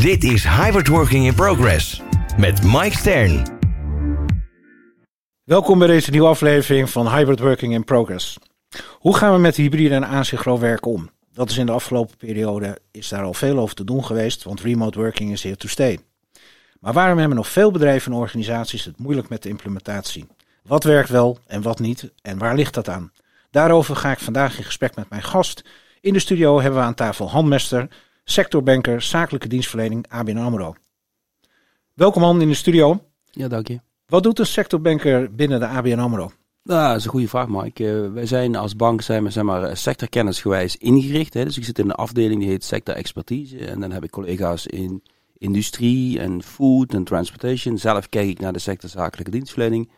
Dit is Hybrid Working in Progress met Mike Stern. Welkom bij deze nieuwe aflevering van Hybrid Working in Progress. Hoe gaan we met hybride en asynchroon werken om? Dat is in de afgelopen periode is daar al veel over te doen geweest, want remote working is here to stay. Maar waarom hebben nog veel bedrijven en organisaties het moeilijk met de implementatie? Wat werkt wel en wat niet en waar ligt dat aan? Daarover ga ik vandaag in gesprek met mijn gast. In de studio hebben we aan tafel Han Mester, sectorbanker zakelijke dienstverlening ABN AMRO. Welkom Han in de studio. Ja, dank je. Wat doet een sectorbanker binnen de ABN AMRO? Nou, dat is een goede vraag, Mike. Uh, wij zijn als bank zijn we, zeg maar, sectorkennisgewijs ingericht. Hè. Dus ik zit in een afdeling die heet sector expertise. En dan heb ik collega's in industrie en food en transportation. Zelf kijk ik naar de sector zakelijke dienstverlening.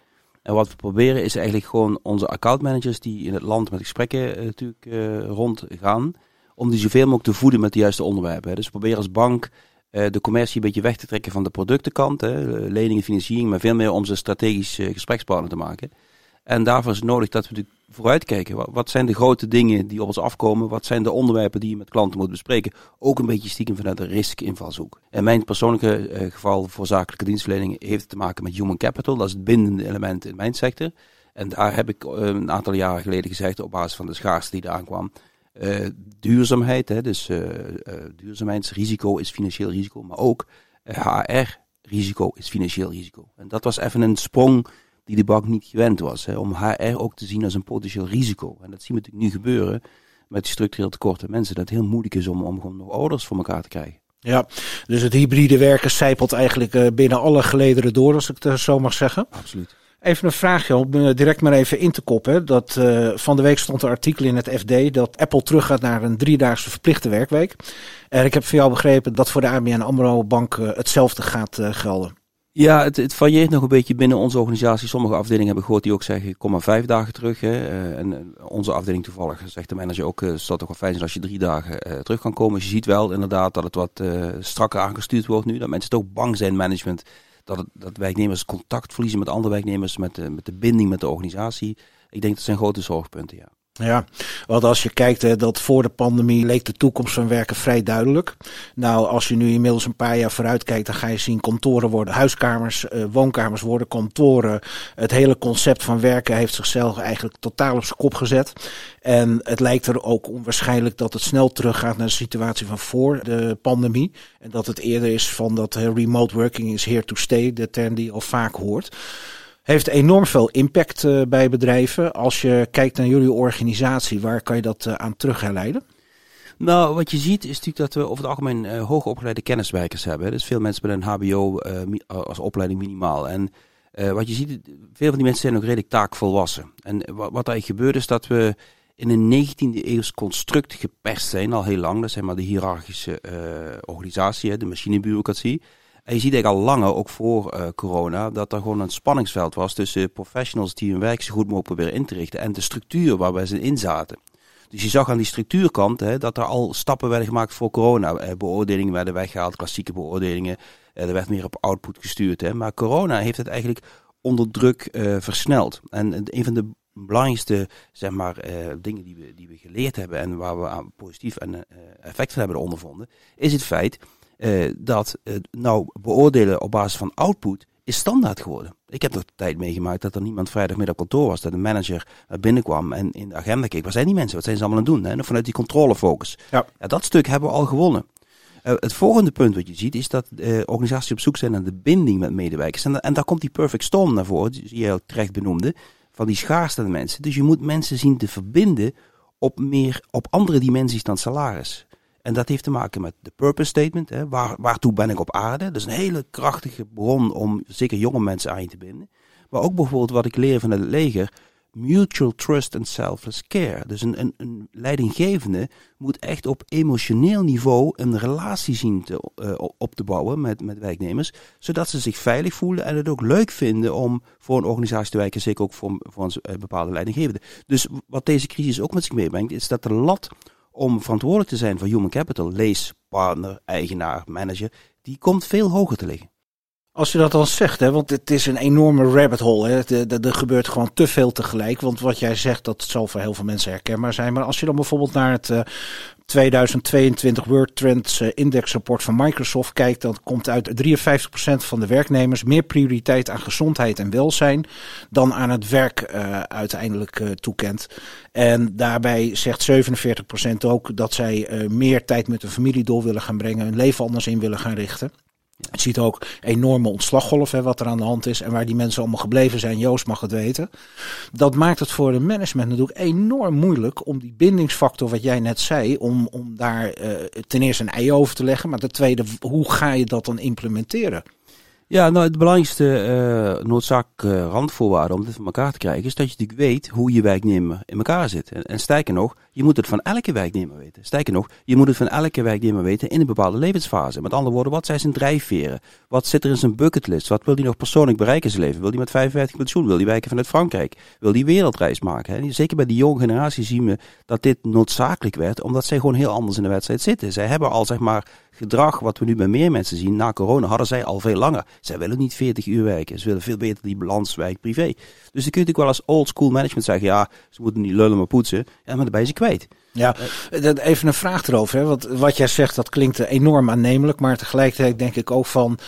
En wat we proberen is eigenlijk gewoon onze accountmanagers die in het land met gesprekken uh, natuurlijk uh, rondgaan om die zoveel mogelijk te voeden met de juiste onderwerpen. Dus we proberen als bank uh, de commercie een beetje weg te trekken van de productenkant, hè, leningen, financiering, maar veel meer om ze strategisch uh, gesprekspartner te maken. En daarvoor is het nodig dat we vooruitkijken. Wat, wat zijn de grote dingen die op ons afkomen? Wat zijn de onderwerpen die je met klanten moet bespreken? Ook een beetje stiekem vanuit de risk-invalshoek. En mijn persoonlijke uh, geval voor zakelijke dienstverlening heeft te maken met human capital. Dat is het bindende element in mijn sector. En daar heb ik een aantal jaren geleden gezegd, op basis van de schaarste die eraan kwam, uh, duurzaamheid, hè, dus uh, uh, duurzaamheidsrisico is financieel risico, maar ook HR-risico is financieel risico. En dat was even een sprong die de bank niet gewend was, hè, om HR ook te zien als een potentieel risico. En dat zien we natuurlijk nu gebeuren met structureel tekorten mensen, dat het heel moeilijk is om, om gewoon nog orders voor elkaar te krijgen. Ja, dus het hybride werken zijpelt eigenlijk binnen alle gelederen door, als ik het zo mag zeggen. Absoluut. Even een vraagje om direct maar even in te koppen. Dat, uh, van de week stond een artikel in het FD dat Apple teruggaat naar een driedaagse verplichte werkweek. En ik heb van jou begrepen dat voor de ABN AMRO Bank uh, hetzelfde gaat gelden. Ja, het, het varieert nog een beetje binnen onze organisatie. Sommige afdelingen hebben gehoord die ook zeggen, kom maar vijf dagen terug. Hè. en onze afdeling toevallig zegt de manager ook, het zou toch wel fijn zijn als je drie dagen terug kan komen. Dus je ziet wel inderdaad dat het wat strakker aangestuurd wordt nu. Dat mensen toch bang zijn, management dat, het, dat werknemers contact verliezen met andere werknemers, met de, met de binding met de organisatie. Ik denk dat zijn grote zorgpunten, ja. Ja, want als je kijkt, dat voor de pandemie leek de toekomst van werken vrij duidelijk. Nou, als je nu inmiddels een paar jaar vooruit kijkt, dan ga je zien kantoren worden huiskamers, uh, woonkamers worden kantoren. Het hele concept van werken heeft zichzelf eigenlijk totaal op zijn kop gezet. En het lijkt er ook onwaarschijnlijk dat het snel teruggaat naar de situatie van voor de pandemie. En dat het eerder is van dat remote working is here to stay, de term die je al vaak hoort heeft enorm veel impact uh, bij bedrijven. Als je kijkt naar jullie organisatie, waar kan je dat uh, aan terug herleiden? Nou, wat je ziet is natuurlijk dat we over het algemeen uh, hoogopgeleide kenniswerkers hebben. Dus veel mensen met een HBO als opleiding minimaal. En wat je ziet, veel van die mensen zijn ook redelijk taakvolwassen. En wat, wat gebeurt is dat we in een 19e eeuws construct geperst zijn, al heel lang. Dat is maar de hiërarchische organisatie, de machinebureaucratie. En je ziet eigenlijk al langer, ook voor uh, corona, dat er gewoon een spanningsveld was tussen professionals die hun werk zo goed mogelijk proberen in te richten en de structuur waarbij ze in zaten. Dus je zag aan die structuurkant hè, dat er al stappen werden gemaakt voor corona. Eh, beoordelingen werden weggehaald, klassieke beoordelingen. Eh, er werd meer op output gestuurd. Hè. Maar corona heeft het eigenlijk onder druk versneld. En een van de belangrijkste zeg maar, dingen die we, die we geleerd hebben en waar we aan positief en, uh, effect van hebben ondervonden, is het feit uh, dat uh, nou beoordelen op basis van output is standaard geworden. Ik heb nog de tijd meegemaakt dat er niemand vrijdagmiddag kantoor was, dat een manager binnenkwam en in de agenda keek. Waar zijn die mensen? Wat zijn ze allemaal aan het doen? Hè? vanuit die controlefocus. Ja. ja. dat stuk hebben we al gewonnen. Uh, het volgende punt wat je ziet is dat uh, organisaties op zoek zijn naar de binding met medewerkers. En, en daar komt die perfect storm naar voren, die je ook terecht benoemde, van die schaarste mensen. Dus je moet mensen zien te verbinden op, meer, op andere dimensies dan salaris. En dat heeft te maken met de purpose statement. Hè. Waar, waartoe ben ik op aarde? Dat is een hele krachtige bron om zeker jonge mensen aan je te binden. Maar ook bijvoorbeeld wat ik leer van het leger. mutual trust and selfless care. Dus een, een, een leidinggevende moet echt op emotioneel niveau een relatie zien te, uh, op te bouwen met, met werknemers, zodat ze zich veilig voelen en het ook leuk vinden om voor een organisatie te werken, zeker ook voor, voor een uh, bepaalde leidinggevende. Dus wat deze crisis ook met zich meebrengt, is dat de lat om verantwoordelijk te zijn voor human capital, lees partner, eigenaar, manager, die komt veel hoger te liggen. Als je dat dan zegt, hè, want het is een enorme rabbit hole. Hè. Er gebeurt gewoon te veel tegelijk. Want wat jij zegt, dat zal voor heel veel mensen herkenbaar zijn. Maar als je dan bijvoorbeeld naar het uh, 2022 World Trends uh, Index rapport van Microsoft kijkt, dan komt uit 53% van de werknemers meer prioriteit aan gezondheid en welzijn dan aan het werk uh, uiteindelijk uh, toekent. En daarbij zegt 47% ook dat zij meer tijd met hun familie door willen gaan brengen, hun leven anders in willen gaan richten. Je ziet ook enorme ontslaggolf, hè, wat er aan de hand is en waar die mensen allemaal gebleven zijn. Joost mag het weten. Dat maakt het voor de management natuurlijk enorm moeilijk om die bindingsfactor, wat jij net zei, om, om daar uh, ten eerste een ei over te leggen. Maar ten tweede, hoe ga je dat dan implementeren? Ja, nou het belangrijkste uh, noodzaak uh, randvoorwaarde om dit van elkaar te krijgen is dat je natuurlijk weet hoe je werknemer in elkaar zit. En, en nog, je moet het van elke werknemer weten. Sterker nog, je moet het van elke werknemer weten in een bepaalde levensfase. Met andere woorden, wat zijn zijn drijfveren? Wat zit er in zijn bucketlist? Wat wil hij nog persoonlijk bereiken in zijn leven? Wil hij met 55 pensioen? Wil hij werken vanuit Frankrijk? Wil hij wereldreis maken? Hè? Zeker bij die jonge generatie zien we dat dit noodzakelijk werd, omdat zij gewoon heel anders in de wedstrijd zitten. Zij hebben al zeg maar gedrag wat we nu bij meer mensen zien na corona, hadden zij al veel langer. Zij willen niet 40 uur werken. Ze willen veel beter die balans werk-privé. Dus dan kun je natuurlijk wel als old school management zeggen, ja, ze moeten niet lullen maar poetsen. Ja, maar daarbij is ze kwijt. Ja, even een vraag erover. Hè? Want wat jij zegt, dat klinkt enorm aannemelijk. Maar tegelijkertijd denk ik ook van...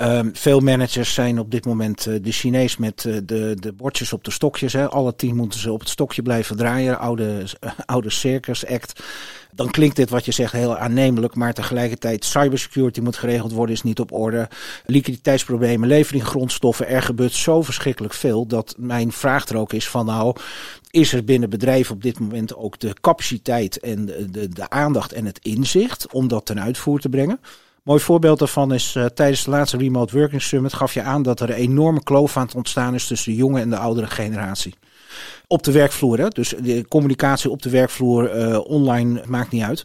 Um, veel managers zijn op dit moment uh, de Chinees met uh, de, de bordjes op de stokjes. Hè. Alle tien moeten ze op het stokje blijven draaien. Oude, uh, oude circus act. Dan klinkt dit wat je zegt heel aannemelijk. Maar tegelijkertijd cybersecurity moet geregeld worden, is niet op orde. Liquiditeitsproblemen, levering grondstoffen. Er gebeurt zo verschrikkelijk veel. Dat mijn vraag er ook is van nou, is er binnen bedrijven op dit moment ook de capaciteit en de, de aandacht en het inzicht om dat ten uitvoer te brengen? Mooi voorbeeld daarvan is uh, tijdens de laatste Remote Working Summit gaf je aan dat er een enorme kloof aan het ontstaan is tussen de jonge en de oudere generatie. Op de werkvloer, hè? dus de communicatie op de werkvloer, uh, online, maakt niet uit.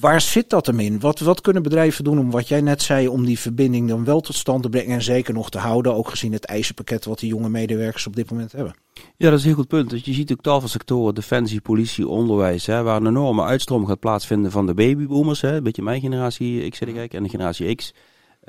Waar zit dat hem in? Wat, wat kunnen bedrijven doen om wat jij net zei, om die verbinding dan wel tot stand te brengen en zeker nog te houden, ook gezien het eisenpakket wat de jonge medewerkers op dit moment hebben? Ja, dat is een heel goed punt. Dus je ziet ook tal van sectoren, defensie, politie, onderwijs, hè, waar een enorme uitstroom gaat plaatsvinden van de babyboomers, hè, een beetje mijn generatie X, kijk, en de generatie X.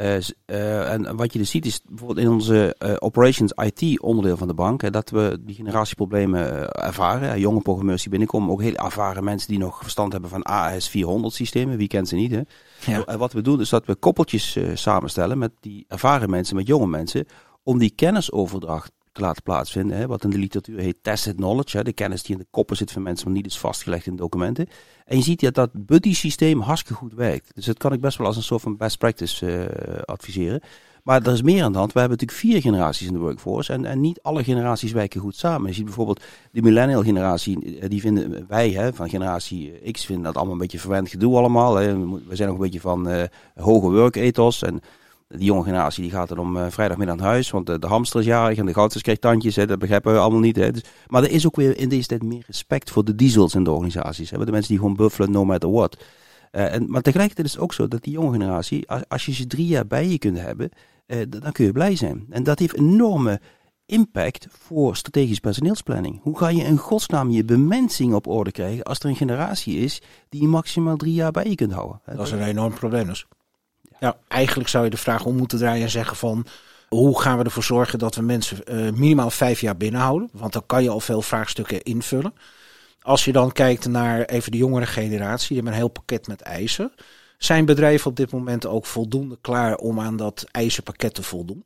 Uh, uh, en wat je dus ziet is bijvoorbeeld in onze uh, operations IT onderdeel van de bank, hè, dat we die generatieproblemen ervaren. jonge programmeurs die binnenkomen, ook heel ervaren mensen die nog verstand hebben van AS 400 systemen. Wie kent ze niet? Hè? Ja. wat we doen is dat we koppeltjes samenstellen met die ervaren mensen, met jonge mensen, om die kennisoverdracht te laten plaatsvinden. Hè, wat in de literatuur heet tested knowledge. Hè, de kennis die in de koppen zit van mensen, maar niet is vastgelegd in documenten. En je ziet dat dat buddy systeem hartstikke goed werkt. Dus dat kan ik best wel als een soort van best practice uh, adviseren. Maar er is meer aan de hand. We hebben natuurlijk vier generaties in de workforce. En, en niet alle generaties werken goed samen. Je ziet bijvoorbeeld de millennial generatie. Eh, die vinden wij hè, van generatie X vinden dat allemaal een beetje verwend gedoe allemaal. Hè. We zijn nog een beetje van hoge work ethos. En die jonge generatie die gaat dan om uh, vrijdagmiddag naar huis, want de, de hamster is jarig en de goudvis krijgt tandjes. Dat begrijpen we allemaal niet. Hè. Dus, maar er is ook weer in deze tijd meer respect voor de diesels in de organisaties. Hè, de mensen die gewoon buffelen no matter what. Uh, en, maar tegelijkertijd is het ook zo dat die jonge generatie, als, als je ze drie jaar bij je kunt hebben, dan kun je blij zijn. En dat heeft enorme impact voor strategisch personeelsplanning. Hoe ga je in godsnaam je bemensing op orde krijgen als er een generatie is die maximaal drie jaar bij je kunt houden? Dat is een enorm probleem dus. Ja, eigenlijk zou je de vraag om moeten draaien en zeggen van... Hoe gaan we ervoor zorgen dat we mensen uh, minimaal vijf jaar binnenhouden? Want dan kan je al veel vraagstukken invullen. Als je dan kijkt naar even de jongere generatie, die hebben een heel pakket met eisen. Zijn bedrijven op dit moment ook voldoende klaar om aan dat eisenpakket te voldoen?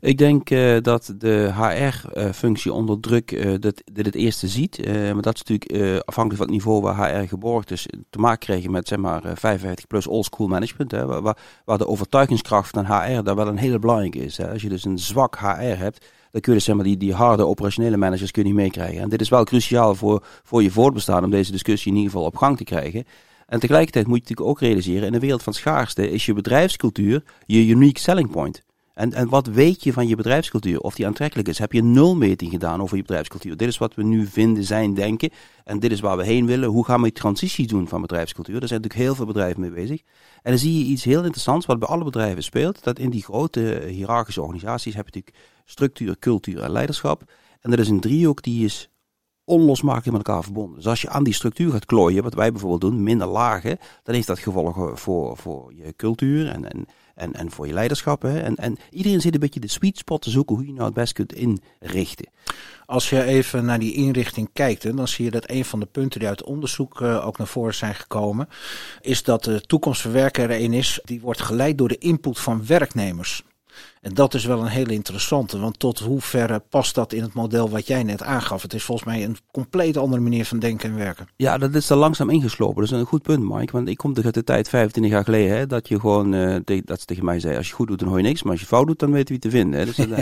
Ik denk uh, dat de HR-functie onder druk uh, dat, dit het eerste ziet. Uh, maar dat is natuurlijk afhankelijk van het niveau waar HR geborgd is, te maken krijgen met zeg maar 55 plus old school management. Hè, waar, waar de overtuigingskracht van HR daar wel een hele belangrijke is. Hè. Als je dus een zwak HR hebt, dan kun je dus, zeg maar, die, die harde operationele managers kun je niet meekrijgen. En dit is wel cruciaal voor, voor je voortbestaan om deze discussie in ieder geval op gang te krijgen. En tegelijkertijd moet je natuurlijk ook realiseren, in de wereld van schaarste is je bedrijfscultuur je unique selling point. En, en wat weet je van je bedrijfscultuur? Of die aantrekkelijk is? Heb je een nulmeting gedaan over je bedrijfscultuur? Dit is wat we nu vinden, zijn, denken. En dit is waar we heen willen. Hoe gaan we die transitie doen van bedrijfscultuur? Daar zijn natuurlijk heel veel bedrijven mee bezig. En dan zie je iets heel interessants wat bij alle bedrijven speelt. Dat in die grote hiërarchische organisaties heb je natuurlijk structuur, cultuur en leiderschap. En dat is een driehoek die is onlosmakelijk met elkaar verbonden. Dus als je aan die structuur gaat klooien, wat wij bijvoorbeeld doen, minder lagen, dan heeft dat gevolgen voor, voor je cultuur en, en, en, en voor je leiderschap. Hè. En, en iedereen zit een beetje de sweet spot te zoeken hoe je nou het best kunt inrichten. Als je even naar die inrichting kijkt, dan zie je dat een van de punten die uit onderzoek uh, ook naar voren zijn gekomen, is dat de toekomstverwerker er een is die wordt geleid door de input van werknemers. En dat is wel een hele interessante, want tot hoeverre past dat in het model wat jij net aangaf? Het is volgens mij een compleet andere manier van denken en werken. Ja, dat is er langzaam ingeslopen. Dat is een goed punt, Mike. Want ik kom uit de tijd, 25 jaar geleden, hè, dat je gewoon, uh, dat ze tegen mij zei, als je goed doet, dan hoor je niks. Maar als je fout doet, dan weet je wie te vinden. Hè. Dus, uh,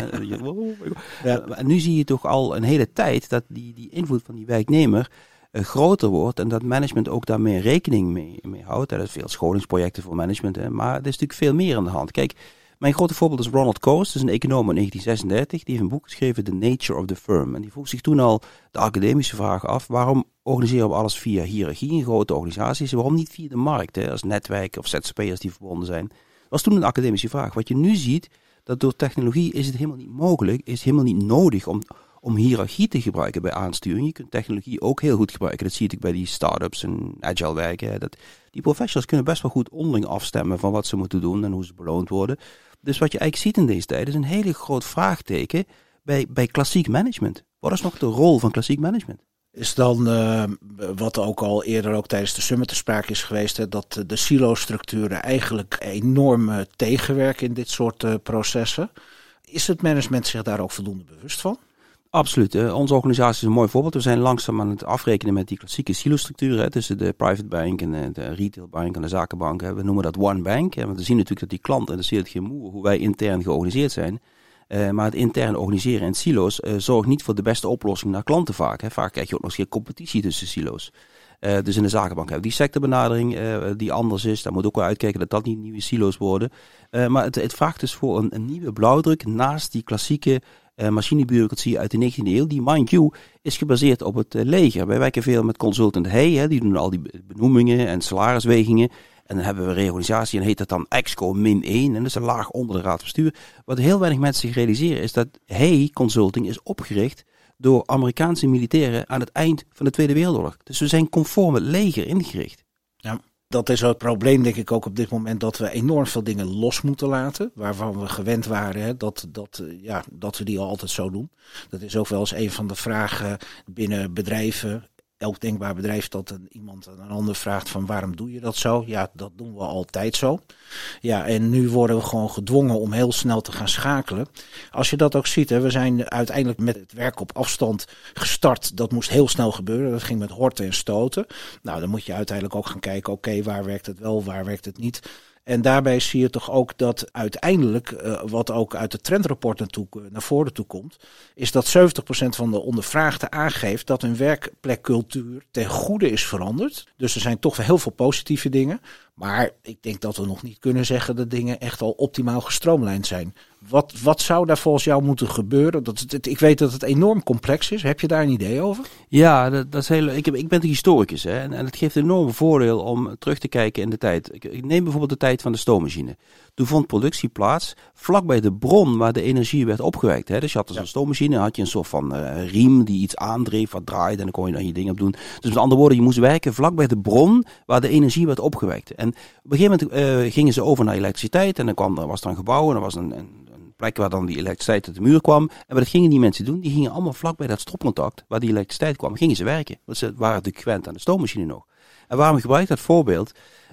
ja. En nu zie je toch al een hele tijd dat die, die invloed van die werknemer groter wordt en dat management ook daar meer rekening mee, mee houdt. Er zijn veel scholingsprojecten voor management, hè, maar er is natuurlijk veel meer aan de hand. Kijk, mijn grote voorbeeld is Ronald Coase, is een econoom in 1936. Die heeft een boek geschreven, The Nature of the Firm. En die vroeg zich toen al de academische vraag af, waarom organiseren we alles via hiërarchie in grote organisaties? Waarom niet via de markt, hè, als netwerken of ZZP'ers die verbonden zijn? Dat was toen een academische vraag. Wat je nu ziet, dat door technologie is het helemaal niet mogelijk, is helemaal niet nodig om, om hiërarchie te gebruiken bij aansturing. Je kunt technologie ook heel goed gebruiken. Dat zie ik bij die start-ups en agile werken. Dat, die professionals kunnen best wel goed onderling afstemmen van wat ze moeten doen en hoe ze beloond worden. Dus wat je eigenlijk ziet in deze tijd is een hele groot vraagteken bij, bij klassiek management. Wat is nog de rol van klassiek management? Is dan, uh, wat ook al eerder ook tijdens de summit te sprake is geweest, hè, dat de silo-structuren eigenlijk enorm uh, tegenwerken in dit soort uh, processen. Is het management zich daar ook voldoende bewust van? Absoluut. Onze organisatie is een mooi voorbeeld. We zijn langzaam aan het afrekenen met die klassieke silo-structuren tussen de private bank en de retail bank en de zakenbank. We noemen dat one bank. Hè, want we zien natuurlijk dat die klant interesseert geen moe hoe wij intern georganiseerd zijn. Uh, maar het intern organiseren in silo's zorgt niet voor de beste oplossing naar klanten vaak. Hè. Vaak krijg je ook nog eens geen competitie tussen silo's. Dus in de zakenbank hebben we die sectorbenadering die anders is. Daar moet ook wel uitkijken dat dat niet nieuwe silo's worden. maar het, het, vraagt dus voor een, een nieuwe blauwdruk naast die klassieke uh, machinebureaucratie uit de 19e eeuw. Die, mind you, is gebaseerd op het uh, leger. Wij werken veel met consultant Hey, hè, die doen al die benoemingen en salariswegingen. En dan hebben we reorganisatie en heet dat dan EXCO min 1. En dat is een laag onder de raad van bestuur. Wat heel weinig mensen zich realiseren is dat Hey Consulting is opgericht door Amerikaanse militairen aan het eind van de Tweede Wereldoorlog. Dus we zijn conform het leger ingericht. Ja dat is het probleem, denk ik, ook op dit moment dat we enorm veel dingen los moeten laten. Waarvan we gewend waren hè, dat, dat, eh, ja, dat we die altijd zo doen. Dat is ook wel eens een van de vragen binnen bedrijven elk denkbaar bedrijf dat een, iemand aan een ander vraagt van waarom doe je dat zo? Ja, dat doen we altijd zo. Ja, en nu worden we gewoon gedwongen om heel snel te gaan schakelen. Als je dat ook ziet, hè, we zijn uiteindelijk met het werk op afstand gestart. Dat moest heel snel gebeuren. Dat ging met horten en stoten. Nou, dan moet je uiteindelijk ook gaan kijken, oké, waar werkt het wel, waar werkt het niet. En daarbij zie je toch ook dat uiteindelijk, uh, wat ook uit het trendrapport naar voren toe komt, is dat 70% van de ondervraagden aangeeft dat hun werkplekcultuur ten goede is veranderd. Dus er zijn toch wel heel veel positieve dingen. Maar ik denk dat we nog niet kunnen zeggen dat dingen echt al optimaal gestroomlijnd zijn. Wat, wat zou daar volgens jou moeten gebeuren? Dat het, ik weet dat het enorm complex is. Heb je daar een idee over? Ja, dat, dat is heel, ik, heb, ik ben historicus hè, en, en het geeft een enorm voordeel om terug te kijken in de tijd. Ik, ik neem bijvoorbeeld de tijd van de stoommachine. Toen vond productie plaats vlakbij de bron waar de energie werd opgewekt. Hè. Dus je had dus een stoommachine, had je een soort van uh, riem die iets aandreef, wat draaide en dan kon je dan je dingen op doen. Dus met andere woorden, je moest werken vlakbij de bron waar de energie werd opgewekt. En op een gegeven moment uh, gingen ze over naar elektriciteit en dan kwam, er was er een gebouw en er was een, een plek waar dan die elektriciteit uit de muur kwam. En wat gingen die mensen doen? Die gingen allemaal vlakbij dat stopcontact waar die elektriciteit kwam, gingen ze werken. Want ze waren natuurlijk gewend aan de stoommachine nog. En waarom gebruik ik dat voorbeeld?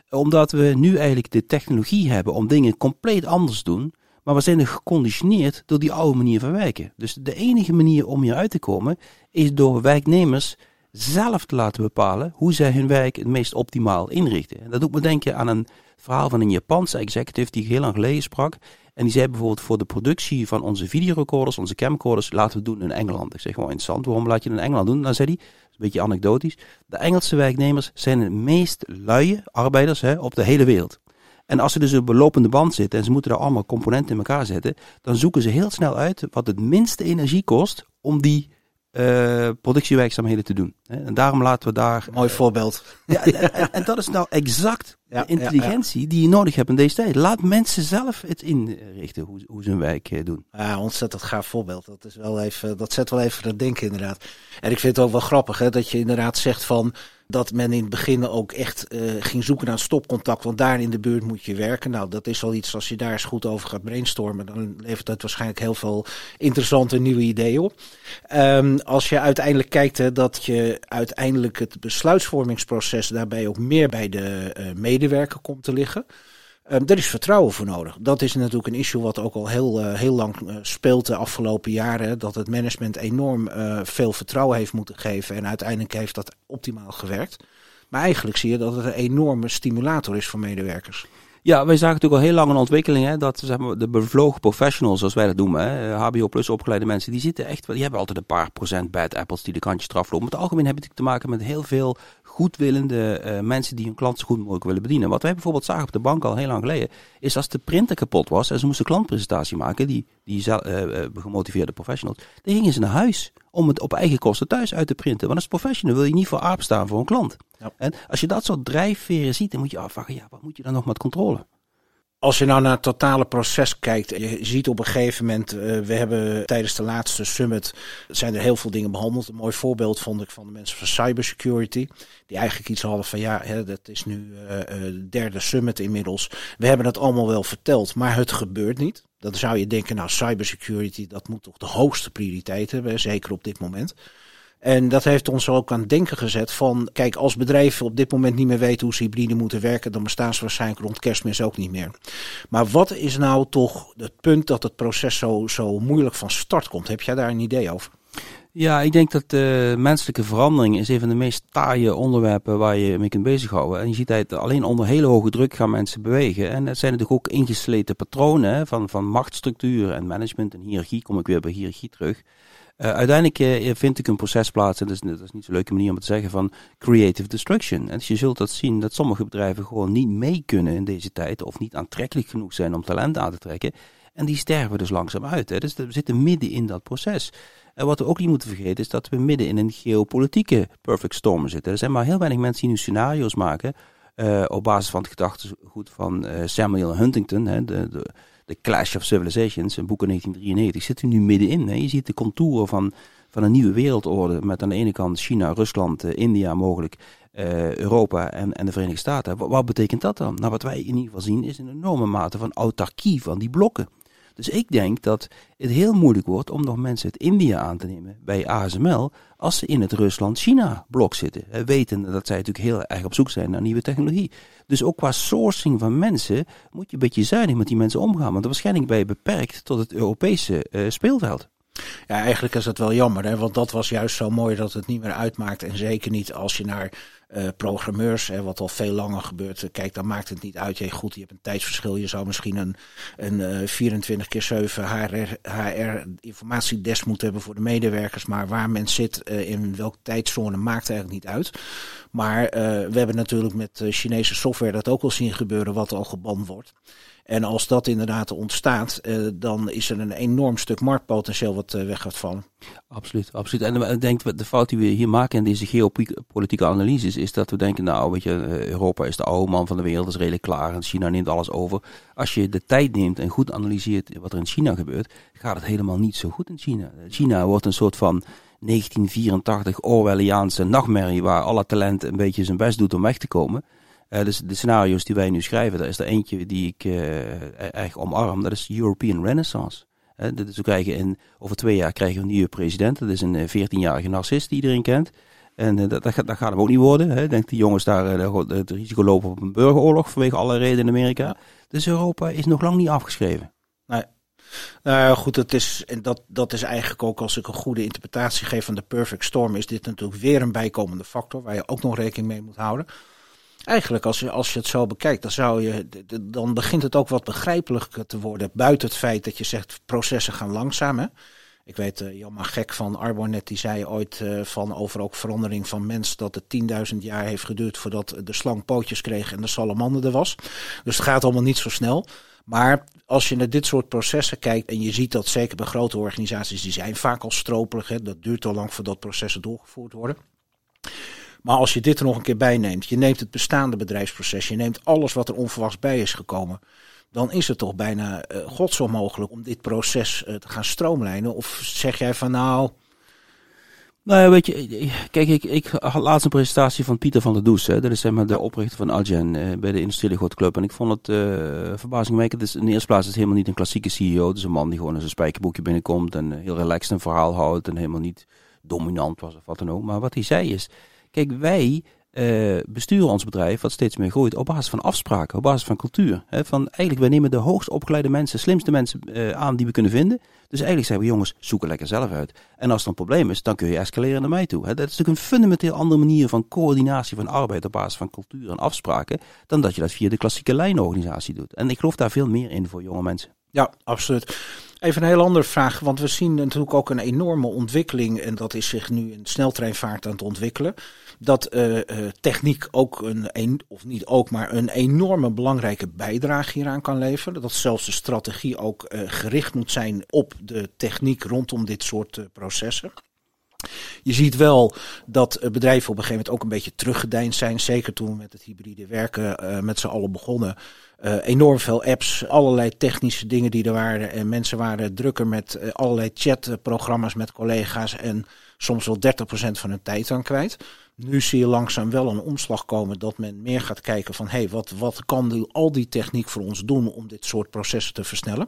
Omdat we nu eigenlijk de technologie hebben om dingen compleet anders te doen. Maar we zijn er geconditioneerd door die oude manier van werken. Dus de enige manier om hieruit te komen is door werknemers zelf te laten bepalen hoe zij hun werk het meest optimaal inrichten. En dat doet me denken aan een verhaal van een Japanse executive die heel lang geleden sprak. En die zei bijvoorbeeld voor de productie van onze videorecorders, onze camcorders, laten we doen in Engeland. Ik zeg gewoon interessant, waarom laat je het in Engeland doen? Dan zei hij, een beetje anekdotisch, de Engelse werknemers zijn de meest luie arbeiders hè, op de hele wereld. En als ze dus op een lopende band zitten en ze moeten daar allemaal componenten in elkaar zetten, dan zoeken ze heel snel uit wat het minste energie kost om die uh, productiewerkzaamheden te doen. En daarom laten we daar. Mooi voorbeeld. Ja, en, en, dat is nou exact de intelligentie die je nodig hebt in deze tijd. Laat mensen zelf het inrichten hoe, hoe ze hun werk eh, doen. Ja, ontzettend gaaf voorbeeld. Dat, is wel even, dat zet wel even het denken inderdaad. En ik vind het ook wel grappig hè, dat je inderdaad zegt van dat men in het begin ook echt uh, ging zoeken naar stopcontact. Want daar in de buurt moet je werken. Nou, dat is al iets, als je daar eens goed over gaat brainstormen, dan levert dat waarschijnlijk heel veel interessante nieuwe ideeën op. Um, als je uiteindelijk kijkt dat je uiteindelijk het besluitvormingsproces daarbij ook meer bij de uh, medewerker komt te liggen. Um, er is vertrouwen voor nodig. Dat is natuurlijk een issue wat ook al heel, uh, heel lang uh, speelt de afgelopen jaren. Dat het management enorm uh, veel vertrouwen heeft moeten geven. En uiteindelijk heeft dat optimaal gewerkt. Maar eigenlijk zie je dat het een enorme stimulator is voor medewerkers. Ja, wij zagen natuurlijk al heel lang een ontwikkeling. Hè, dat zeg maar, de bevlogen professionals, zoals wij dat noemen, hè, HBO plus opgeleide mensen, die zitten echt, die hebben altijd een paar procent bad apples die de kantjes eraf lopen. Maar het algemeen hebben we te maken met heel veel goedwillende uh, mensen die hun klant zo goed mogelijk willen bedienen. Wat wij bijvoorbeeld zagen op de bank al heel lang geleden, is als de printer kapot was en ze moesten klantpresentatie maken, die, die uh, gemotiveerde professionals, dan gingen ze naar huis om het op eigen kosten thuis uit te printen. Want als professional wil je niet voor aap staan voor een klant. Ja. En als je dat soort drijfveren ziet, dan moet je afvragen, ja, wat moet je dan nog met controle? Als je nou naar het totale proces kijkt, je ziet op een gegeven moment, uh, we hebben tijdens de laatste summit, zijn er heel veel dingen behandeld. Een mooi voorbeeld vond ik van de mensen van cybersecurity, die eigenlijk iets hadden van ja, dat is nu uh, de derde summit inmiddels. We hebben het allemaal wel verteld, maar het gebeurt niet. Dan zou je denken, nou cybersecurity, dat moet toch de hoogste prioriteit hebben, zeker op dit moment. En dat heeft ons ook aan het denken gezet van, kijk, als bedrijven op dit moment niet meer weten hoe ze hybride moeten werken, dan bestaan ze waarschijnlijk rond kerstmis ook niet meer. Maar wat is nou toch het punt dat het proces zo, zo moeilijk van start komt? Heb jij daar een idee over? Ja, ik denk dat de menselijke verandering is een van de meest taaie onderwerpen waar je mee kunt bezighouden. En je ziet dat alleen onder hele hoge druk gaan mensen bewegen. En dat zijn natuurlijk ook ingesleten patronen van, van machtsstructuur en management en hiërarchie. Kom ik weer bij hiërarchie terug. Uh, uiteindelijk uh, vind ik een proces plaats, en dat is, niet zo'n leuke manier om te zeggen, van creative destruction. En dus je zult dat zien dat sommige bedrijven gewoon niet mee kunnen in deze tijd, of niet aantrekkelijk genoeg zijn om talent aan te trekken. En die sterven dus langzaam uit. Hè. Dus we zitten midden in dat proces. En wat we ook niet moeten vergeten is dat we midden in een geopolitieke perfect storm zitten. Er zijn maar heel weinig mensen die nu scenario's maken op basis van het gedachtegoed van Samuel Huntington, hè, de, de The Clash of Civilizations, een boek in 1993, zit er nu middenin. Je ziet de contouren van, van een nieuwe wereldorde met aan de ene kant China, Rusland, uh, India mogelijk, uh, Europa en, en de Verenigde Staten. Wat, wat, betekent dat dan? Nou, wat wij in ieder geval zien is een enorme mate van autarkie van die blokken. Dus ik denk dat het heel moeilijk wordt om nog mensen uit India aan te nemen bij ASML als ze in het Rusland-China-blok zitten. Wetende dat zij natuurlijk heel erg op zoek zijn naar nieuwe technologie. Dus ook qua sourcing van mensen moet je een beetje zuinig met die mensen omgaan. Want waarschijnlijk ben je beperkt tot het Europese uh, speelveld. Ja, eigenlijk is dat wel jammer, hè? want dat was juist zo mooi dat het niet meer uitmaakt. En zeker niet als je naar uh, programmeurs, hè, wat al veel langer gebeurt. Kijk, dan maakt het niet uit. Je, goed, je hebt een tijdsverschil. Je zou misschien een, een uh, 24 keer 7 HR, HR informatiedesk moeten hebben voor de medewerkers. Maar waar men zit, in welke tijdzone, maakt eigenlijk niet uit. Maar we hebben natuurlijk met Chinese software dat ook al zien gebeuren, wat al geban wordt. En als dat inderdaad ontstaat, uh, dan is er een enorm stuk marktpotentieel wat uh, weg gaat vallen. Absoluut, absoluut. En ik denk de fout die we hier maken in deze geopolitieke analyses is dat we denken, nou weet je, eh, Europa is de oude man van de wereld, is redelijk klaar en China neemt alles over. Als je de tijd neemt en goed analyseert wat er in China gebeurt, gaat het helemaal niet zo goed in China. China wordt een soort van 1984 Orwelliaanse nachtmerrie waar alle talent een beetje zijn best doet om weg te komen. Uh, dus de scenario's die wij nu schrijven, daar is er eentje die ik uh, omarm. Dat is European Renaissance. Uh, dus we krijgen in, over twee jaar krijgen we een nieuwe president. Dat is een 14-jarige narcist die iedereen kent. En dat, dat, dat, gaat hem ook niet worden. Hè. Denk die jongens daar het risico lopen op een burgeroorlog vanwege alle redenen in Amerika. Dus Europa is nog lang niet afgeschreven. Nee. Nou goed, het is, en dat, dat is eigenlijk ook als ik een goede interpretatie geef van de perfect storm, is dit natuurlijk weer een bijkomende factor waar je ook nog rekening mee moet houden. Eigenlijk, als je, als je het zo bekijkt, dan, zou je, dan begint het ook wat begrijpelijker te worden. Buiten het feit dat je zegt processen gaan langzaam. Hè? Ik weet, uh, Jan Gek van Arbonet, die zei ooit uh, van over ook verandering van mens dat het 10.000 jaar heeft geduurd voordat de slang pootjes kreeg en de salamander er was. Dus het gaat allemaal niet zo snel. Maar als je naar dit soort processen kijkt en je ziet dat zeker bij grote organisaties, die zijn vaak al stroperig. Hè, dat duurt al lang voordat processen doorgevoerd worden. Maar als je dit er nog een keer bij neemt, je neemt het bestaande bedrijfsproces, je neemt alles wat er onverwachts bij is gekomen, dan is het toch bijna uh, godsonmogelijk om dit proces uh, te gaan stroomlijnen. Of zeg jij van nou. Nou ja, weet je, kijk, ik, ik had laatst een presentatie van Pieter van der Does. Hè. Dat is zeg maar de oprichter van Algen uh, bij de Industriële Club. En ik vond het uh, verbazingwekkend. Dus in de eerste plaats is het helemaal niet een klassieke CEO. Het is een man die gewoon in zijn spijkerboekje binnenkomt en heel relaxed een verhaal houdt. En helemaal niet dominant was of wat dan ook. Maar wat hij zei is, kijk, wij uh, besturen ons bedrijf, wat steeds meer groeit, op basis van afspraken, op basis van cultuur. He, van eigenlijk, wij nemen de hoogst opgeleide mensen, slimste mensen uh, aan die we kunnen vinden. Dus eigenlijk zeggen we, jongens, zoek het lekker zelf uit. En als er een probleem is, dan kun je escaleren naar mij toe. He, dat is natuurlijk een fundamenteel andere manier van coördinatie van arbeid op basis van cultuur en afspraken, dan dat je dat via de klassieke lijnorganisatie doet. En ik geloof daar veel meer in voor jonge mensen. Ja, absoluut. Even een heel andere vraag, want we zien natuurlijk ook een enorme ontwikkeling en dat is zich nu in sneltreinvaart aan het ontwikkelen. Dat uh, uh, techniek ook een, of niet ook, maar een enorme belangrijke bijdrage hieraan kan leveren. Dat zelfs de strategie ook uh, gericht moet zijn op de techniek rondom dit soort processen. Je ziet wel dat bedrijven op een gegeven moment ook een beetje teruggedeind zijn. Zeker toen we met het hybride werken met z'n allen begonnen. Uh, enorm veel apps, allerlei technische dingen die er waren. En mensen waren drukker met allerlei chatprogramma's met collega's. En soms wel 30% van hun tijd aan kwijt. Nu zie je langzaam wel een omslag komen dat men meer gaat kijken van... hé, hey, wat, wat kan die, al die techniek voor ons doen om dit soort processen te versnellen?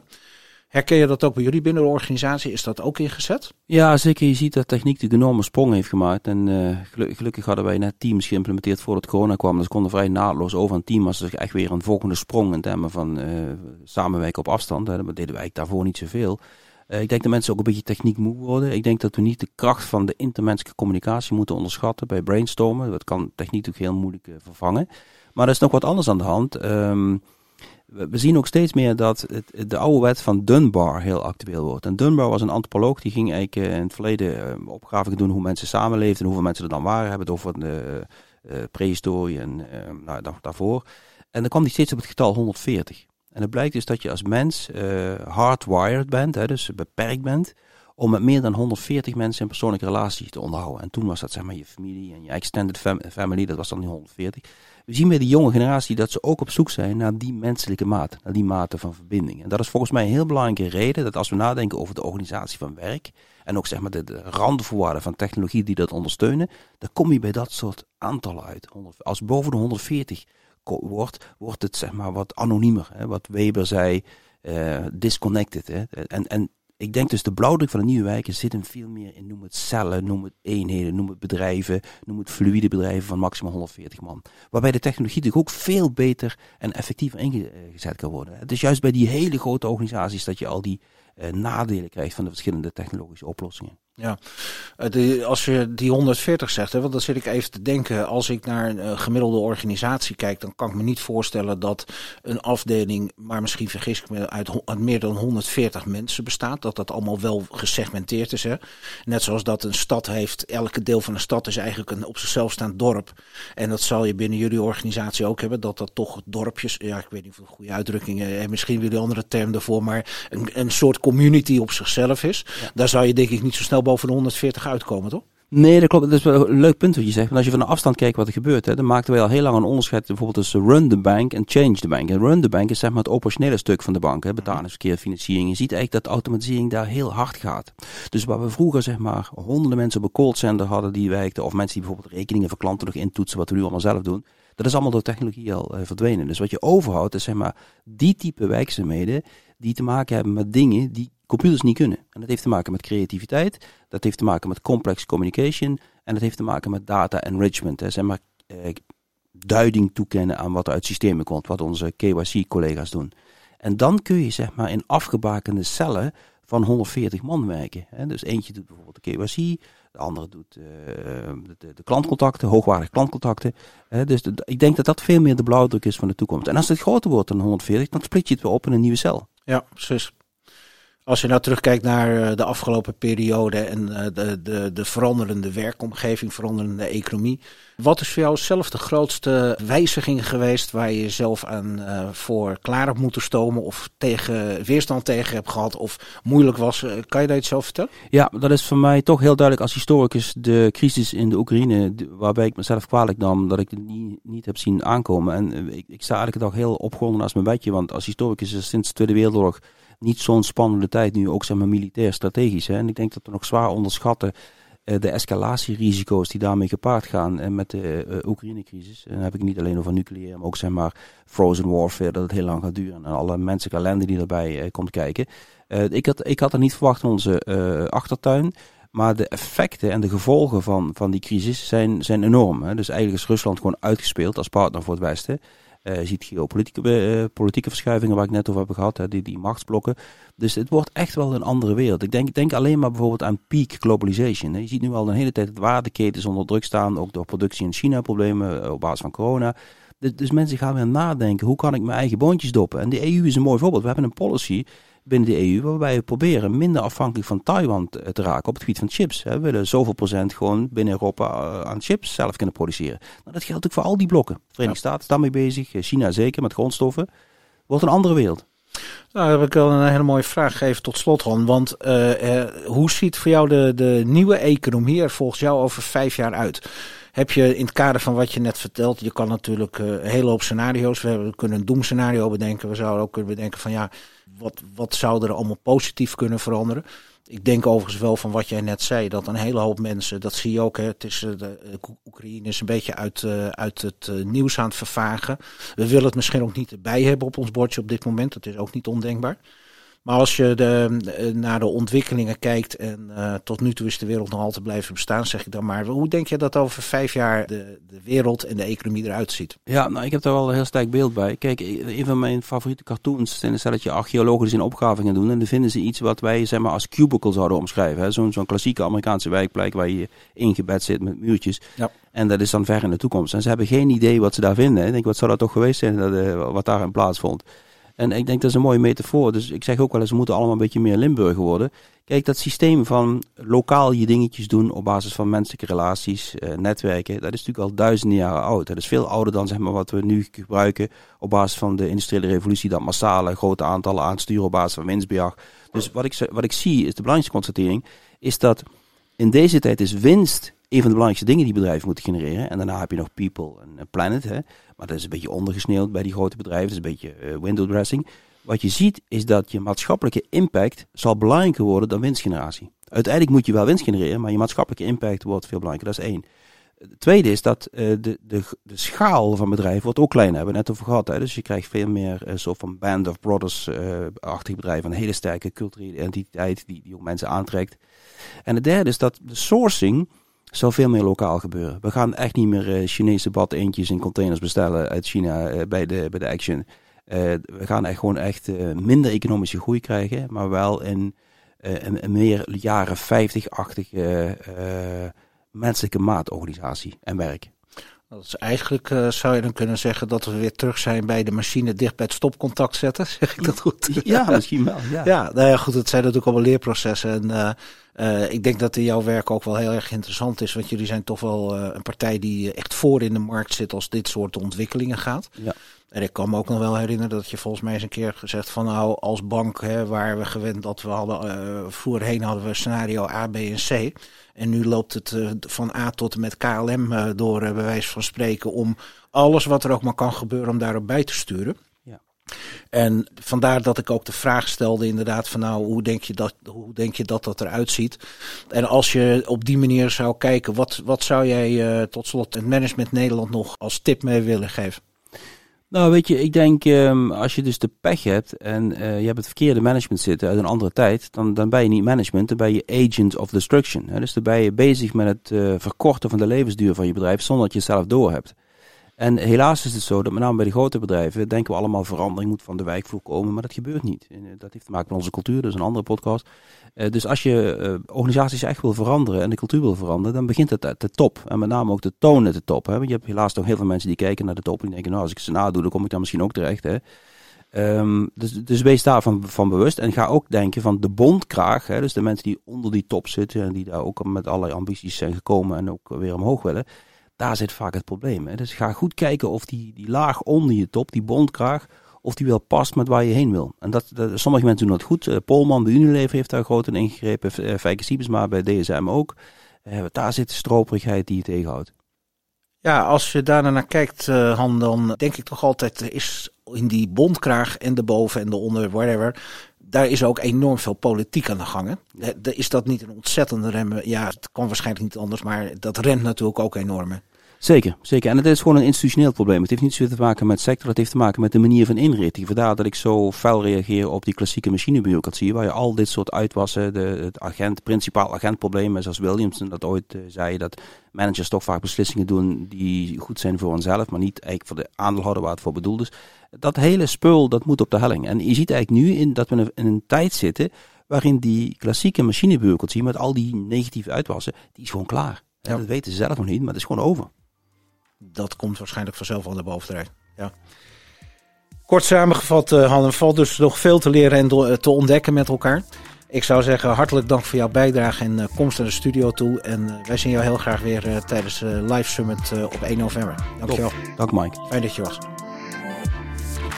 Herken je dat ook bij jullie binnen de organisatie? Is dat ook ingezet? Ja, zeker. Je ziet dat techniek de enorme sprong heeft gemaakt. En uh, gelukkig hadden wij net Teams geïmplementeerd voordat corona kwam. Dus konden vrij naadloos over een team. Was dus echt weer een volgende sprong in termen van uh, samenwerken op afstand. Dat deden wij daarvoor niet zoveel. Uh, ik denk dat mensen ook een beetje techniek moe worden. Ik denk dat we niet de kracht van de intermenselijke communicatie moeten onderschatten bij brainstormen. Dat kan techniek natuurlijk heel moeilijk vervangen. Maar er is nog wat anders aan de hand. Um, we zien ook steeds meer dat het, de oude wet van Dunbar heel actueel wordt. En Dunbar was een antropoloog die ging eigenlijk eh, in het verleden eh, opgaven doen hoe mensen samenleefden en hoeveel mensen er dan waren. Hebben het over de uh, prehistorie en nou, daarvoor. En dan kwam hij steeds op het getal 140. En het blijkt dus dat je als mens uh, hardwired bent, hè, dus beperkt bent, om met meer dan 140 mensen een persoonlijke relatie te onderhouden. En toen was dat zeg maar je familie en je extended family, dat was dan die 140. We zien bij de jonge generatie dat ze ook op zoek zijn naar die menselijke maat, naar die mate van verbinding. En dat is volgens mij een heel belangrijke reden dat als we nadenken over de organisatie van werk en ook zeg maar de, de randvoorwaarden van technologie die dat ondersteunen, dan kom je bij dat soort aantallen uit. Als boven de 140 wordt, wordt het zeg maar wat anoniemer. Hè? Wat Weber zei, uh, disconnected. Hè? En, en ik denk dus de blauwdruk van de nieuwe wijken zit hem veel meer in, noem het cellen, noem het eenheden, noem het bedrijven, noem het fluide bedrijven van maximaal 140 man. Waarbij de technologie natuurlijk ook veel beter en effectiever ingezet kan worden. Het is juist bij die hele grote organisaties dat je al die uh, nadelen krijgt van de verschillende technologische oplossingen. Ja, de, als je die 140 zegt, hè, want dan zit ik even te denken, als ik naar een uh, gemiddelde organisatie kijk, dan kan ik me niet voorstellen dat een afdeling, maar misschien vergis ik me, uit, uit meer dan 140 mensen bestaat. Dat dat allemaal wel gesegmenteerd is. Hè. Net zoals dat een stad heeft, elke deel van een stad is eigenlijk een op zichzelf staand dorp. En dat zal je binnen jullie organisatie ook hebben, dat dat toch dorpjes, ja, ik weet niet of een goede uitdrukking en misschien jullie andere term daarvoor, maar een, een soort community op zichzelf is. Ja. Daar zou je denk ik niet zo snel boven de 140 uitkomen, toch? Nee, dat klopt. Dat is wel een leuk punt wat je zegt. Want als je van de afstand kijkt wat er gebeurt, hè, dan maakten wij al heel lang een onderscheid bijvoorbeeld tussen run the bank en change the bank. En run the bank is zeg maar het operationele stuk van de bank, hè, betalingsverkeer, financiering. Je ziet eigenlijk dat automatisering daar heel hard gaat. Dus waar we vroeger zeg maar honderden mensen op een callcenter hadden die werkten, of mensen die bijvoorbeeld rekeningen van klanten nog intoetsen, wat we nu allemaal zelf doen. Dat is allemaal door technologie al uh, verdwenen. Dus wat je overhoudt is zeg maar die type werkzaamheden die te maken hebben met dingen die computers niet kunnen. En dat heeft te maken met creativiteit, dat heeft te maken met complex communication en dat heeft te maken met data enrichment. Hè. Zeg maar eh, duiding toekennen aan wat er uit systemen komt, wat onze KYC-collega's doen. En dan kun je zeg maar in afgebakende cellen van 140 man werken. Hè. Dus eentje doet bijvoorbeeld de KYC, de andere doet uh, de, de, klantcontacten, hoogwaardige klantcontacten. Hè. Dus ik denk dat dat veel meer de blauwdruk is van de toekomst. En als het groter wordt dan 140, dan split je het weer op in een nieuwe cel. Ja, precies. Als je nou terugkijkt naar de afgelopen periode en de, de, de veranderende werkomgeving, veranderende economie. Wat is voor jou zelf de grootste wijziging geweest waar je jezelf aan voor klaar hebt moeten stomen of tegen, weerstand tegen hebt gehad of moeilijk was? kan je dat iets over vertellen? Ja, dat is voor mij toch heel duidelijk als historicus de crisis in de Oekraïne, waarbij ik mezelf kwalijk nam dat ik het niet, niet heb zien aankomen. En ik, ik sta eigenlijk toch heel opgewonden als mijn bedje, want als historicus is sinds de Tweede Wereldoorlog niet zo'n spannende tijd, nu ook zeg maar militair strategisch. Hè. En ik denk dat we nog zwaar onderschatten uh, de escalatierisico's die daarmee gepaard gaan en met de uh, Oekraïne-crisis. Dan heb ik niet alleen over nucleair, maar ook zeg maar frozen warfare, dat het heel lang gaat duren. En alle menselijke ellende die uh, komt kijken. ik, had, ik had er niet verwacht in onze achtertuin. Maar de effecten en de gevolgen van, van die crisis zijn, zijn enorm. Hè. Dus eigenlijk is Rusland gewoon uitgespeeld als partner voor het Westen. Uh, je ziet geopolitieke uh, politieke verschuivingen waar ik net over heb gehad, hè, die, die machtsblokken. Dus het wordt echt wel een andere wereld. Ik denk, denk alleen maar bijvoorbeeld aan peak globalization. Hè. Je ziet nu al een hele tijd dat waardeketens onder druk staan, ook door productie in China problemen uh, op basis van corona. Dus, dus, mensen gaan weer nadenken, hoe kan ik mijn eigen boontjes doppen? En de EU is een mooi voorbeeld. We hebben een policy binnen de EU, waarbij we proberen minder afhankelijk van Taiwan te, raken op het gebied van chips. We willen zoveel procent gewoon binnen Europa eh, aan chips zelf kunnen produceren. Nou, dat geldt ook voor al die blokken. De Verenigde Staten is daarmee bezig, eh, China zeker met grondstoffen. Wordt een andere wereld. Nou, heb ik wel een hele mooie vraag gegeven tot slot, Ron. Want uh, hoe ziet voor jou de, de nieuwe economie er volgens jou over vijf jaar uit? Heb je in het kader van wat je net vertelt, je kan natuurlijk een hele hoop scenario's. We, hebben, we kunnen een doemscenario bedenken. We zouden ook kunnen bedenken van ja, wat, wat zou er allemaal positief kunnen veranderen? Ik denk overigens wel van wat jij net zei, dat een hele hoop mensen, dat zie je ook, hè, het is, eh, de, eh, Oekraïne is een beetje uit, uh, uit het nieuws aan het vervagen. We willen het misschien ook niet erbij hebben op ons bordje op dit moment, dat is ook niet ondenkbaar. Maar als je de, naar de ontwikkelingen kijkt en uh, tot nu toe is de wereld nog altijd blijven bestaan, zeg ik dan maar. Hoe denk je dat over vijf jaar de, de wereld en de economie eruit ziet? Ja, nou ik heb daar wel een heel sterk beeld bij. Kijk, een van mijn favoriete cartoons is dat je archeologen in opgravingen doen en dan vinden ze iets wat wij zeg maar als cubicle zouden omschrijven. Zo'n zo'n klassieke Amerikaanse wijkplek waar je ingebed zit met muurtjes. Ja. En dat is dan ver in de toekomst. En ze hebben geen idee wat ze daar vinden. Ik denk, wat zou dat toch geweest zijn dat, uh, wat daar in plaats vond. En ik denk dat is een mooie metafoor. Dus ik zeg ook wel eens, we moeten allemaal een beetje meer Limburger worden. Kijk, dat systeem van lokaal je dingetjes doen op basis van menselijke relaties, eh, netwerken, dat is natuurlijk al duizenden jaren oud. Dat is veel ouder dan zeg maar, wat we nu gebruiken op basis van de industriële revolutie, dat massale grote aantallen aansturen op basis van winstbejag. Dus wat ik, wat ik zie, is de belangrijkste constatering, is dat in deze tijd is winst een van de belangrijkste dingen die bedrijven moeten genereren. En daarna heb je nog people en planet. Hè. Maar dat is een beetje ondergesneeuwd bij die grote bedrijven. Dat is een beetje uh, window dressing. Wat je ziet is dat je maatschappelijke impact zal belangrijker worden dan winstgeneratie. Uiteindelijk moet je wel winst genereren, maar je maatschappelijke impact wordt veel belangrijker. Dat is één. Het tweede is dat uh, de, de, de schaal van bedrijven wordt ook kleiner. Hebben we net over gehad. Hè? Dus je krijgt veel meer uh, soort van band of brothers-achtige uh, bedrijven. Een hele sterke culturele identiteit die, die ook mensen aantrekt. En het derde is dat de sourcing zal veel meer lokaal gebeuren. We gaan echt niet meer uh, Chinese bad eentjes in containers bestellen uit China uh, bij, de, bij de Action. Uh, we gaan echt gewoon echt minder economische groei krijgen, maar wel in een, een, meer jaren 50-achtige menselijke maatorganisatie en werk. Dat is eigenlijk, uh, zou je dan kunnen zeggen, dat we weer terug zijn bij de machine dicht bij het stopcontact zetten. Zeg ik dat goed? Ja, misschien wel. Ja, ja, nou ja goed, het zijn natuurlijk allemaal leerprocessen. En uh, uh, ik denk dat in jouw werk ook wel heel erg interessant is. Want jullie zijn toch wel een partij die echt voor in de markt zit als dit soort ontwikkelingen gaat. Ja. En ik kan me ook nog wel herinneren dat je volgens mij eens een keer gezegd van nou als bank hè, waar we gewend dat we hadden, voorheen hadden we scenario A, B en C. En nu loopt het uh, van A tot en met KLM uh, door, uh, bij wijze van spreken, om alles wat er ook maar kan gebeuren, om daarop bij te sturen. En vandaar dat ik ook de vraag stelde, inderdaad, van nou, hoe denk je dat, hoe denk je dat, dat eruit ziet? En als je op die manier zou kijken, wat, wat zou jij tot slot het management Nederland nog als tip mee willen geven? Nou, weet je, ik denk um, als je dus de pech hebt en uh, je hebt het verkeerde management zitten uit een andere tijd, dan, dan ben je niet management, dan ben je agent of destruction. Hè? Dus dan ben je bezig met het uh, verkorten van de levensduur van je bedrijf zonder dat je het zelf door hebt. En helaas is het zo dat met name bij de grote bedrijven denken we allemaal verandering moet van de wijk voorkomen, maar dat gebeurt niet. En dat heeft te maken met onze cultuur, dus een andere podcast. Uh, dus als je uh, organisaties echt wil veranderen en de cultuur wil veranderen, dan begint het at de top. En met name ook de toon at de top. Want je hebt helaas toch heel veel mensen die kijken naar de top en denken, nou als ik ze nadoe, dan kom ik daar misschien ook terecht. Um, dus, dus wees daarvan van bewust en ga ook denken van de bondkraag, hè, dus de mensen die onder die top zitten en die daar ook met allerlei ambities zijn gekomen en ook weer omhoog willen, daar zit vaak het probleem. Hè. Dus ga goed kijken of die, die laag onder je top, die bondkraag, of die wel past met waar je heen wil. En dat, sommige mensen doen dat goed. Uh, Polman bij Unilever heeft daar groot in ingegrepen, uh, Fijke Siebesma bij DSM ook. Uh, daar zit de stroperigheid die je tegenhoudt. Ja, als je daar naar kijkt, Han, dan denk ik toch altijd, is in die bondkraag en de boven en de onder, whatever, daar is ook enorm veel politiek aan de gang. Is dat niet een ontzettende rem? Ja, het kan waarschijnlijk niet anders, maar dat remt natuurlijk ook enorm. Zeker, zeker. En het is gewoon een institutioneel probleem. Het heeft niet zoveel te maken met sector, het heeft te maken met de manier van inrichting. Vandaar dat ik zo fel reageer op die klassieke machinebureaucratie, waar je al dit soort uitwassen, de, het agent, principaal agentprobleem, zoals Williamson dat ooit uh, zei, dat managers toch vaak beslissingen doen die goed zijn voor onszelf, maar niet eigenlijk voor de aandeelhouder waar het voor bedoeld is. Dat hele spul, dat moet op de helling. En je ziet eigenlijk nu in, dat we in een tijd zitten waarin die klassieke machinebureaucratie met al die negatieve uitwassen, die is gewoon klaar. Ja. Dat weten ze zelf nog niet, maar het is gewoon over dat komt waarschijnlijk vanzelf al naar boven terecht. Ja. Kort samengevat, uh, Han, valt dus nog veel te leren en eh, te ontdekken met elkaar. Ik zou zeggen, hartelijk dank voor jouw bijdrage en uh, komst naar de studio toe. En wij zien jou heel graag weer tijdens de Live Summit op 1 november. Dankjewel. Dank Mike. Fijn dat je was.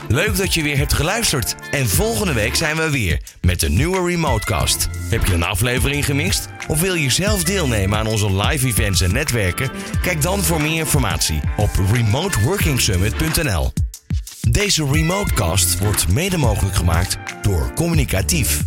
Leuk dat je weer hebt geluisterd. En volgende week zijn we weer met een nieuwe Remotecast. Heb je een aflevering gemist? Of wil je zelf deelnemen aan onze live events en netwerken? Kijk dan voor meer informatie op remoteworkingsummit.nl. Deze Remotecast wordt mede mogelijk gemaakt door Communicatief.